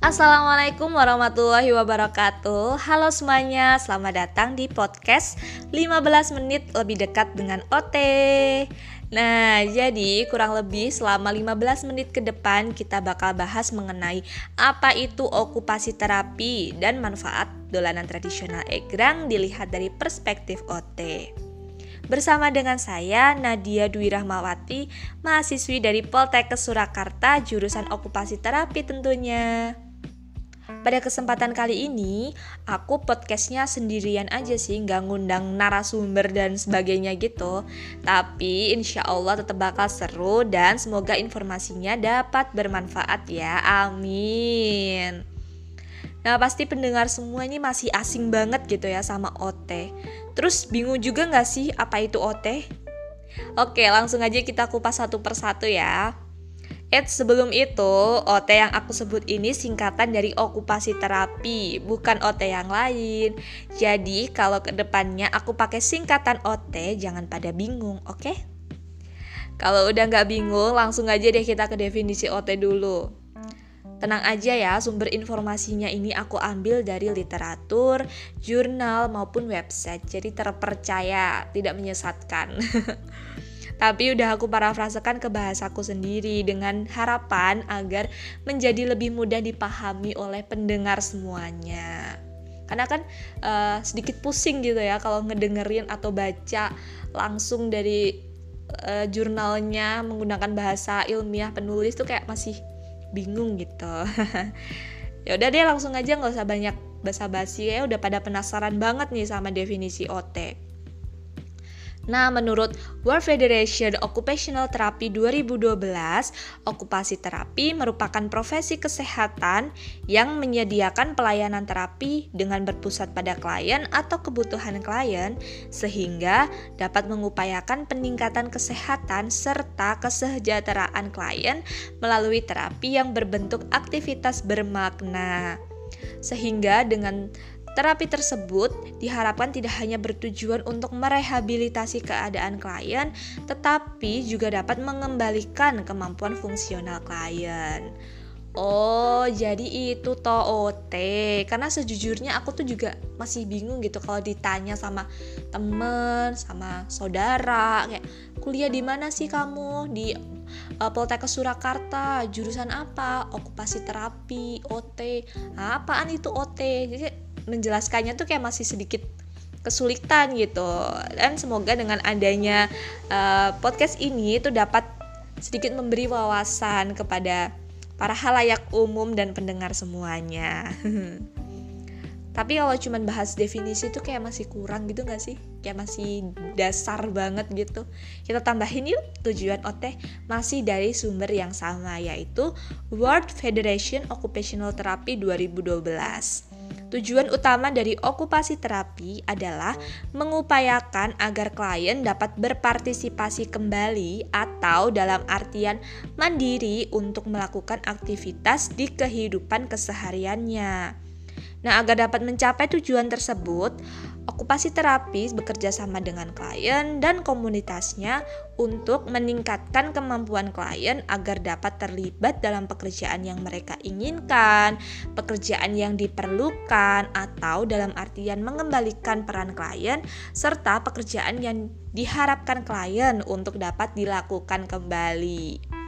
Assalamualaikum warahmatullahi wabarakatuh Halo semuanya, selamat datang di podcast 15 menit lebih dekat dengan OT Nah, jadi kurang lebih selama 15 menit ke depan kita bakal bahas mengenai apa itu okupasi terapi dan manfaat dolanan tradisional egrang dilihat dari perspektif OT. Bersama dengan saya Nadia Dwi Rahmawati, mahasiswi dari Poltekkes Surakarta jurusan okupasi terapi tentunya. Pada kesempatan kali ini, aku podcastnya sendirian aja sih, nggak ngundang narasumber dan sebagainya gitu. Tapi insya Allah tetap bakal seru dan semoga informasinya dapat bermanfaat ya. Amin. Nah pasti pendengar semua ini masih asing banget gitu ya sama OT Terus bingung juga gak sih apa itu OT? Oke langsung aja kita kupas satu persatu ya Eh sebelum itu, OT yang aku sebut ini singkatan dari okupasi terapi, bukan OT yang lain. Jadi kalau ke depannya aku pakai singkatan OT, jangan pada bingung, oke? Okay? Kalau udah nggak bingung, langsung aja deh kita ke definisi OT dulu. Tenang aja ya, sumber informasinya ini aku ambil dari literatur, jurnal maupun website. Jadi terpercaya, tidak menyesatkan. Tapi udah aku parafrasekan ke bahasaku sendiri dengan harapan agar menjadi lebih mudah dipahami oleh pendengar semuanya. Karena kan uh, sedikit pusing gitu ya kalau ngedengerin atau baca langsung dari uh, jurnalnya menggunakan bahasa ilmiah penulis tuh kayak masih bingung gitu. Ya udah deh langsung aja nggak usah banyak basa-basi ya. Udah pada penasaran banget nih sama definisi OT Nah, menurut World Federation Occupational Therapy 2012, okupasi terapi merupakan profesi kesehatan yang menyediakan pelayanan terapi dengan berpusat pada klien atau kebutuhan klien sehingga dapat mengupayakan peningkatan kesehatan serta kesejahteraan klien melalui terapi yang berbentuk aktivitas bermakna. Sehingga dengan Terapi tersebut diharapkan tidak hanya bertujuan untuk merehabilitasi keadaan klien, tetapi juga dapat mengembalikan kemampuan fungsional klien. Oh, jadi itu toh OT. Karena sejujurnya aku tuh juga masih bingung gitu kalau ditanya sama temen, sama saudara, kayak kuliah di mana sih kamu? Di uh, Poltekkes Surakarta, jurusan apa? Okupasi terapi, OT. Apaan itu OT? Jadi menjelaskannya tuh kayak masih sedikit kesulitan gitu dan semoga dengan adanya uh, podcast ini tuh dapat sedikit memberi wawasan kepada para halayak umum dan pendengar semuanya. Tapi kalau cuman bahas definisi tuh kayak masih kurang gitu gak sih? Kayak masih dasar banget gitu. Kita tambahin yuk tujuan OT masih dari sumber yang sama yaitu World Federation Occupational Therapy 2012. Tujuan utama dari okupasi terapi adalah mengupayakan agar klien dapat berpartisipasi kembali atau dalam artian mandiri untuk melakukan aktivitas di kehidupan kesehariannya. Nah, agar dapat mencapai tujuan tersebut, okupasi terapis bekerja sama dengan klien dan komunitasnya untuk meningkatkan kemampuan klien agar dapat terlibat dalam pekerjaan yang mereka inginkan, pekerjaan yang diperlukan, atau dalam artian mengembalikan peran klien, serta pekerjaan yang diharapkan klien untuk dapat dilakukan kembali.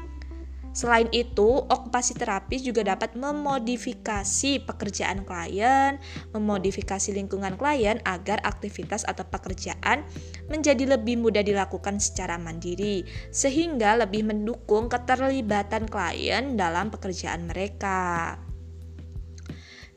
Selain itu, okupasi terapis juga dapat memodifikasi pekerjaan klien, memodifikasi lingkungan klien agar aktivitas atau pekerjaan menjadi lebih mudah dilakukan secara mandiri, sehingga lebih mendukung keterlibatan klien dalam pekerjaan mereka.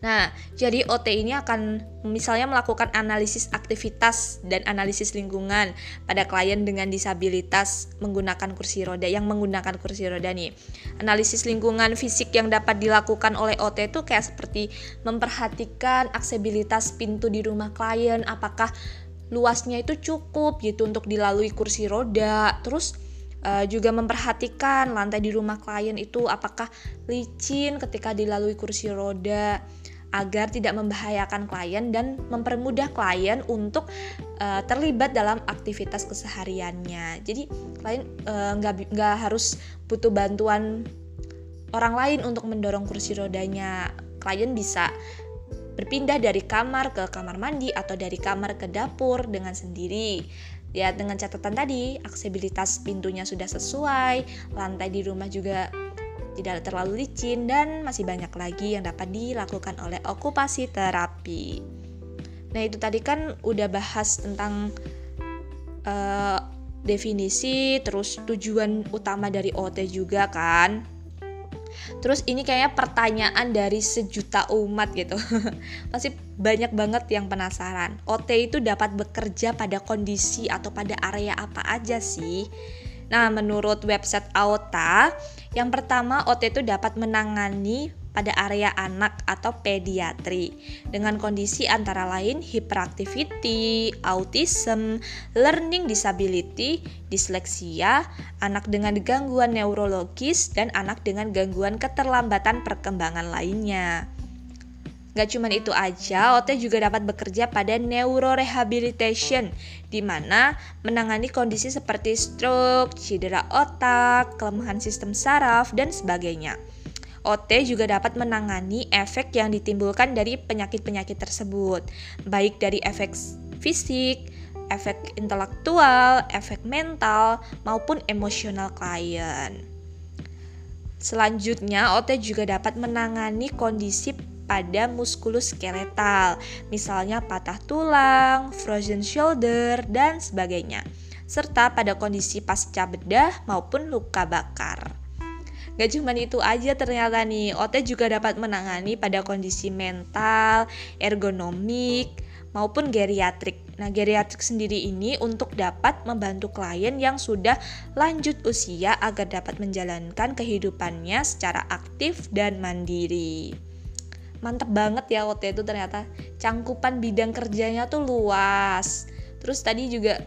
Nah, jadi OT ini akan misalnya melakukan analisis aktivitas dan analisis lingkungan pada klien dengan disabilitas menggunakan kursi roda yang menggunakan kursi roda nih. Analisis lingkungan fisik yang dapat dilakukan oleh OT itu kayak seperti memperhatikan aksesibilitas pintu di rumah klien, apakah luasnya itu cukup gitu untuk dilalui kursi roda. Terus uh, juga memperhatikan lantai di rumah klien itu apakah licin ketika dilalui kursi roda agar tidak membahayakan klien dan mempermudah klien untuk uh, terlibat dalam aktivitas kesehariannya. Jadi klien eh, nggak uh, harus butuh bantuan orang lain untuk mendorong kursi rodanya. klien bisa berpindah dari kamar ke kamar mandi atau dari kamar ke dapur dengan sendiri. Ya, dengan catatan tadi, aksesibilitas pintunya sudah sesuai, lantai di rumah juga tidak terlalu licin, dan masih banyak lagi yang dapat dilakukan oleh okupasi terapi. Nah, itu tadi kan udah bahas tentang uh, definisi, terus tujuan utama dari OT juga kan. Terus ini kayaknya pertanyaan dari sejuta umat gitu. Pasti banyak banget yang penasaran. OT itu dapat bekerja pada kondisi atau pada area apa aja sih? Nah, menurut website AOTA, yang pertama OT itu dapat menangani pada area anak atau pediatri dengan kondisi antara lain hyperactivity, autism, learning disability, disleksia, anak dengan gangguan neurologis, dan anak dengan gangguan keterlambatan perkembangan lainnya. Gak cuma itu aja, OT juga dapat bekerja pada neurorehabilitation, di mana menangani kondisi seperti stroke, cedera otak, kelemahan sistem saraf, dan sebagainya. OT juga dapat menangani efek yang ditimbulkan dari penyakit-penyakit tersebut, baik dari efek fisik, efek intelektual, efek mental, maupun emosional klien. Selanjutnya, OT juga dapat menangani kondisi pada muskuloskeletal, misalnya patah tulang, frozen shoulder, dan sebagainya, serta pada kondisi pasca bedah maupun luka bakar. Gak cuma itu aja ternyata nih, OT juga dapat menangani pada kondisi mental, ergonomik, maupun geriatrik. Nah, geriatrik sendiri ini untuk dapat membantu klien yang sudah lanjut usia agar dapat menjalankan kehidupannya secara aktif dan mandiri. Mantep banget ya OT itu ternyata. Cangkupan bidang kerjanya tuh luas. Terus tadi juga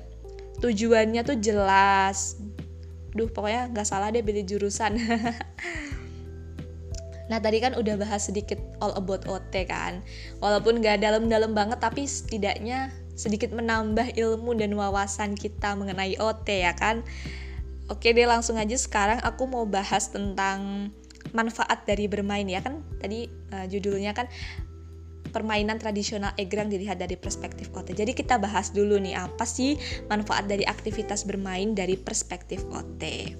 tujuannya tuh jelas. Duh pokoknya nggak salah deh pilih jurusan. Nah tadi kan udah bahas sedikit all about OT kan. Walaupun gak dalam-dalam banget tapi setidaknya sedikit menambah ilmu dan wawasan kita mengenai OT ya kan. Oke deh langsung aja. Sekarang aku mau bahas tentang manfaat dari bermain ya kan Tadi uh, judulnya kan permainan tradisional egrang dilihat dari perspektif OT. Jadi kita bahas dulu nih apa sih manfaat dari aktivitas bermain dari perspektif OT.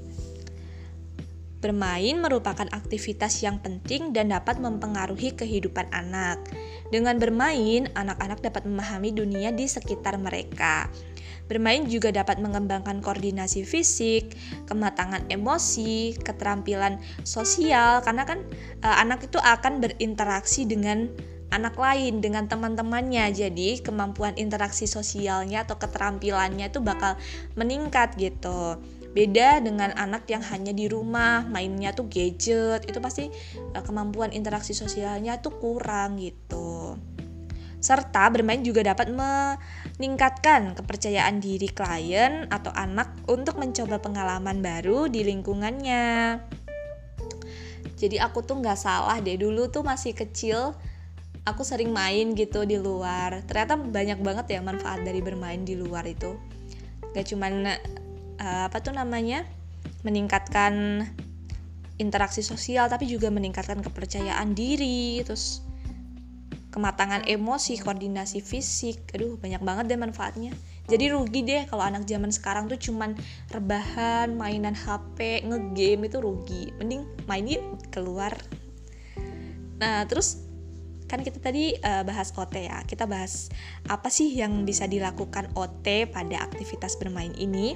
Bermain merupakan aktivitas yang penting dan dapat mempengaruhi kehidupan anak. Dengan bermain, anak-anak dapat memahami dunia di sekitar mereka. Bermain juga dapat mengembangkan koordinasi fisik, kematangan emosi, keterampilan sosial karena kan e, anak itu akan berinteraksi dengan anak lain dengan teman-temannya. Jadi kemampuan interaksi sosialnya atau keterampilannya itu bakal meningkat gitu. Beda dengan anak yang hanya di rumah mainnya tuh gadget itu pasti uh, kemampuan interaksi sosialnya tuh kurang gitu serta bermain juga dapat meningkatkan kepercayaan diri klien atau anak untuk mencoba pengalaman baru di lingkungannya. Jadi aku tuh nggak salah deh dulu tuh masih kecil aku sering main gitu di luar. Ternyata banyak banget ya manfaat dari bermain di luar itu. Gak cuman uh, apa tuh namanya meningkatkan interaksi sosial tapi juga meningkatkan kepercayaan diri terus kematangan emosi koordinasi fisik aduh banyak banget deh manfaatnya jadi rugi deh kalau anak zaman sekarang tuh cuman rebahan mainan HP ngegame itu rugi mending main yuk keluar nah terus kan kita tadi uh, bahas OT ya. Kita bahas apa sih yang bisa dilakukan OT pada aktivitas bermain ini.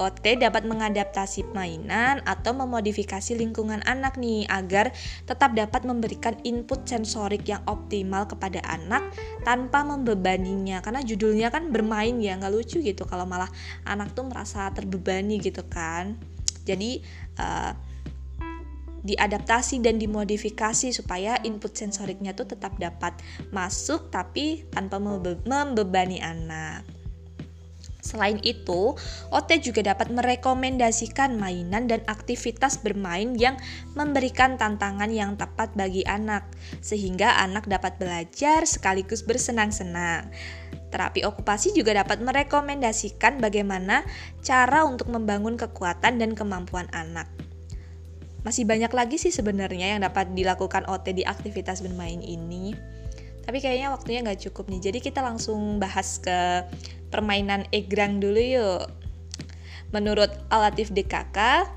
OT dapat mengadaptasi mainan atau memodifikasi lingkungan anak nih agar tetap dapat memberikan input sensorik yang optimal kepada anak tanpa membebaninya karena judulnya kan bermain ya nggak lucu gitu kalau malah anak tuh merasa terbebani gitu kan jadi uh, diadaptasi dan dimodifikasi supaya input sensoriknya tuh tetap dapat masuk tapi tanpa membebani anak. Selain itu, OT juga dapat merekomendasikan mainan dan aktivitas bermain yang memberikan tantangan yang tepat bagi anak, sehingga anak dapat belajar sekaligus bersenang-senang. Terapi okupasi juga dapat merekomendasikan bagaimana cara untuk membangun kekuatan dan kemampuan anak. masih banyak lagi sih sebenarnya yang dapat dilakukan OT di aktivitas bermain ini. Tapi kayaknya waktunya nggak cukup nih. Jadi kita langsung bahas ke permainan egrang dulu yuk. Menurut Alatif DKK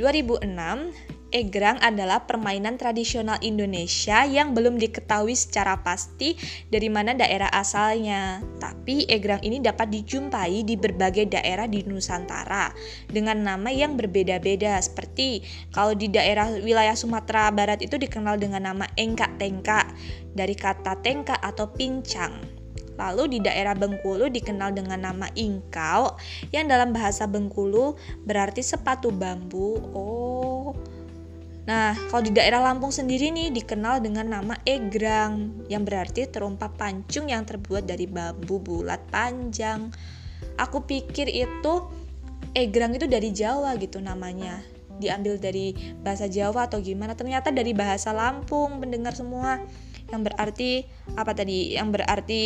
2006 Egrang adalah permainan tradisional Indonesia yang belum diketahui secara pasti dari mana daerah asalnya. Tapi egrang ini dapat dijumpai di berbagai daerah di Nusantara dengan nama yang berbeda-beda seperti kalau di daerah wilayah Sumatera Barat itu dikenal dengan nama engkak tengka dari kata tengka atau pincang. Lalu di daerah Bengkulu dikenal dengan nama ingkau yang dalam bahasa Bengkulu berarti sepatu bambu. Oh, Nah, kalau di daerah Lampung sendiri nih dikenal dengan nama egrang yang berarti terumpa pancung yang terbuat dari bambu bulat panjang. Aku pikir itu egrang itu dari Jawa gitu namanya. Diambil dari bahasa Jawa atau gimana? Ternyata dari bahasa Lampung, mendengar semua. Yang berarti apa tadi? Yang berarti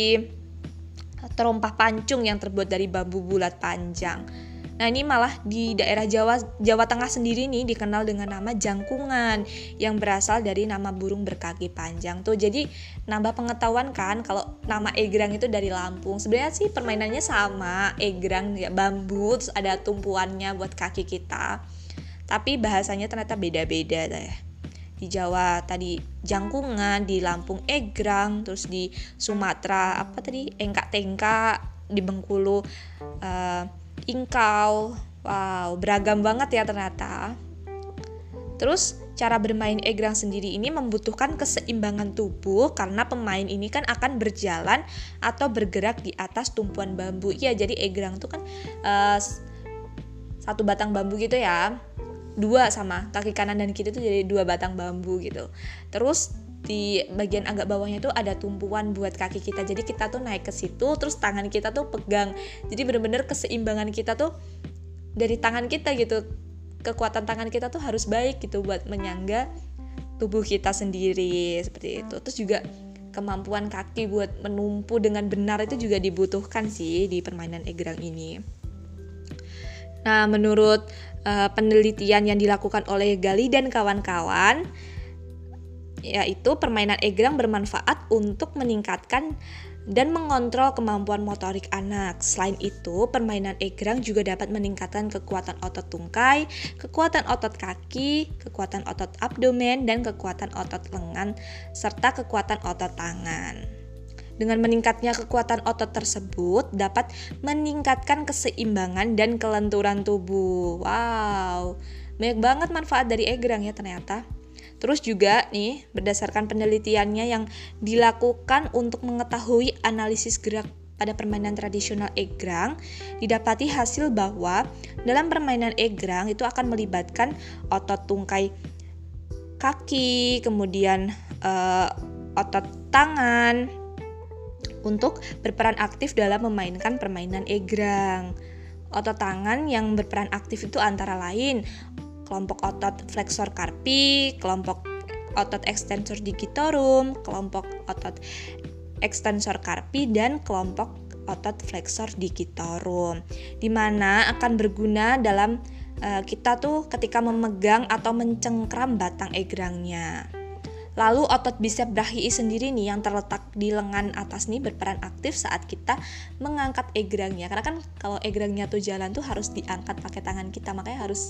terompah pancung yang terbuat dari bambu bulat panjang. Nah ini malah di daerah Jawa Jawa Tengah sendiri nih dikenal dengan nama jangkungan yang berasal dari nama burung berkaki panjang tuh. Jadi nambah pengetahuan kan kalau nama egrang itu dari Lampung. Sebenarnya sih permainannya sama, egrang ya bambu terus ada tumpuannya buat kaki kita. Tapi bahasanya ternyata beda-beda deh. Di Jawa tadi jangkungan, di Lampung egrang, terus di Sumatera apa tadi engkak-tengkak, di Bengkulu uh, ingkau. Wow, beragam banget ya ternyata. Terus cara bermain egrang sendiri ini membutuhkan keseimbangan tubuh karena pemain ini kan akan berjalan atau bergerak di atas tumpuan bambu. Iya, jadi egrang itu kan uh, satu batang bambu gitu ya. Dua sama kaki kanan dan kiri itu jadi dua batang bambu gitu. Terus di bagian agak bawahnya tuh ada tumpuan buat kaki kita. Jadi kita tuh naik ke situ terus tangan kita tuh pegang. Jadi bener-bener keseimbangan kita tuh dari tangan kita gitu. Kekuatan tangan kita tuh harus baik gitu buat menyangga tubuh kita sendiri seperti itu. Terus juga kemampuan kaki buat menumpu dengan benar itu juga dibutuhkan sih di permainan egrang ini. Nah menurut uh, penelitian yang dilakukan oleh Gali dan kawan-kawan yaitu permainan egrang bermanfaat untuk meningkatkan dan mengontrol kemampuan motorik anak. Selain itu, permainan egrang juga dapat meningkatkan kekuatan otot tungkai, kekuatan otot kaki, kekuatan otot abdomen, dan kekuatan otot lengan, serta kekuatan otot tangan. Dengan meningkatnya kekuatan otot tersebut dapat meningkatkan keseimbangan dan kelenturan tubuh. Wow, banyak banget manfaat dari egrang ya ternyata. Terus juga nih, berdasarkan penelitiannya yang dilakukan untuk mengetahui analisis gerak pada permainan tradisional egrang, didapati hasil bahwa dalam permainan egrang itu akan melibatkan otot tungkai kaki, kemudian uh, otot tangan untuk berperan aktif dalam memainkan permainan egrang. Otot tangan yang berperan aktif itu antara lain kelompok otot flexor carpi, kelompok otot extensor digitorum, kelompok otot extensor carpi dan kelompok otot flexor digitorum. Di mana akan berguna dalam uh, kita tuh ketika memegang atau mencengkram batang egrangnya. Lalu otot bisep brachii sendiri nih yang terletak di lengan atas nih berperan aktif saat kita mengangkat egrangnya. Karena kan kalau egrangnya tuh jalan tuh harus diangkat pakai tangan kita, makanya harus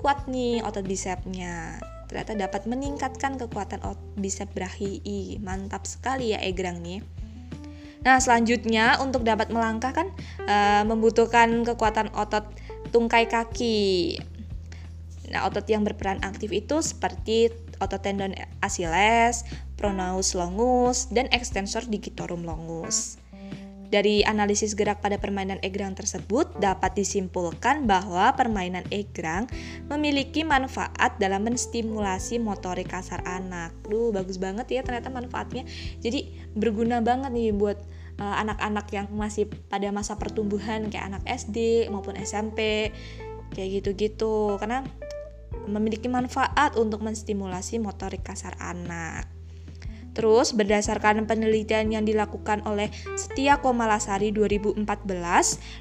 kuat nih otot bisepnya. Ternyata dapat meningkatkan kekuatan otot bisep brachii. Mantap sekali ya egrang nih. Nah, selanjutnya untuk dapat melangkah kan uh, membutuhkan kekuatan otot tungkai kaki. Nah, otot yang berperan aktif itu seperti otot tendon Achilles, pronaus longus, dan extensor digitorum longus. Dari analisis gerak pada permainan egrang tersebut dapat disimpulkan bahwa permainan egrang memiliki manfaat dalam menstimulasi motorik kasar anak. Duh, bagus banget ya ternyata manfaatnya. Jadi berguna banget nih buat eh, anak-anak uh, yang masih pada masa pertumbuhan kayak anak SD maupun SMP kayak gitu-gitu. Karena memiliki manfaat untuk menstimulasi motorik kasar anak. Terus berdasarkan penelitian yang dilakukan oleh Setia Komalasari 2014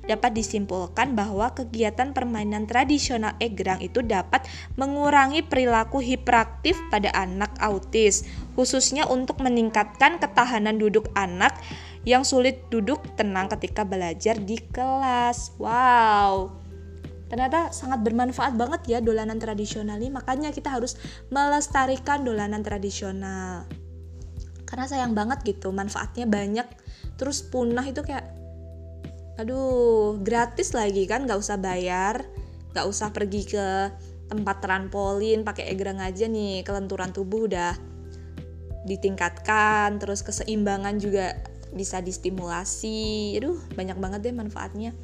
dapat disimpulkan bahwa kegiatan permainan tradisional egrang itu dapat mengurangi perilaku hiperaktif pada anak autis khususnya untuk meningkatkan ketahanan duduk anak yang sulit duduk tenang ketika belajar di kelas. Wow ternyata sangat bermanfaat banget ya dolanan tradisional ini makanya kita harus melestarikan dolanan tradisional karena sayang banget gitu manfaatnya banyak. Terus punah itu kayak aduh gratis lagi kan nggak usah bayar nggak usah pergi ke tempat trampolin pakai egrang aja nih kelenturan tubuh udah ditingkatkan terus keseimbangan juga bisa distimulasi. Aduh banyak banget deh manfaatnya.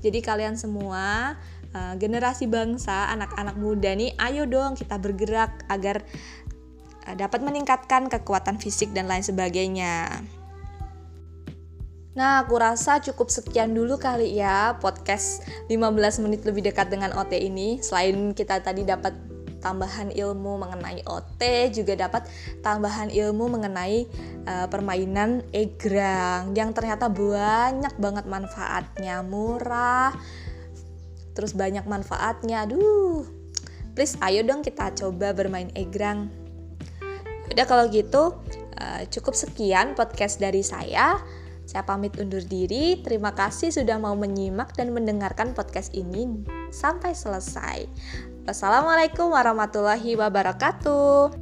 Jadi kalian semua uh, generasi bangsa, anak-anak muda nih, ayo dong kita bergerak agar dapat meningkatkan kekuatan fisik dan lain sebagainya. Nah, aku rasa cukup sekian dulu kali ya podcast 15 menit lebih dekat dengan OT ini. Selain kita tadi dapat tambahan ilmu mengenai OT, juga dapat tambahan ilmu mengenai uh, permainan egrang yang ternyata banyak banget manfaatnya, murah, terus banyak manfaatnya aduh please ayo dong kita coba bermain egrang udah kalau gitu uh, cukup sekian podcast dari saya saya pamit undur diri. Terima kasih sudah mau menyimak dan mendengarkan podcast ini sampai selesai. Wassalamualaikum warahmatullahi wabarakatuh.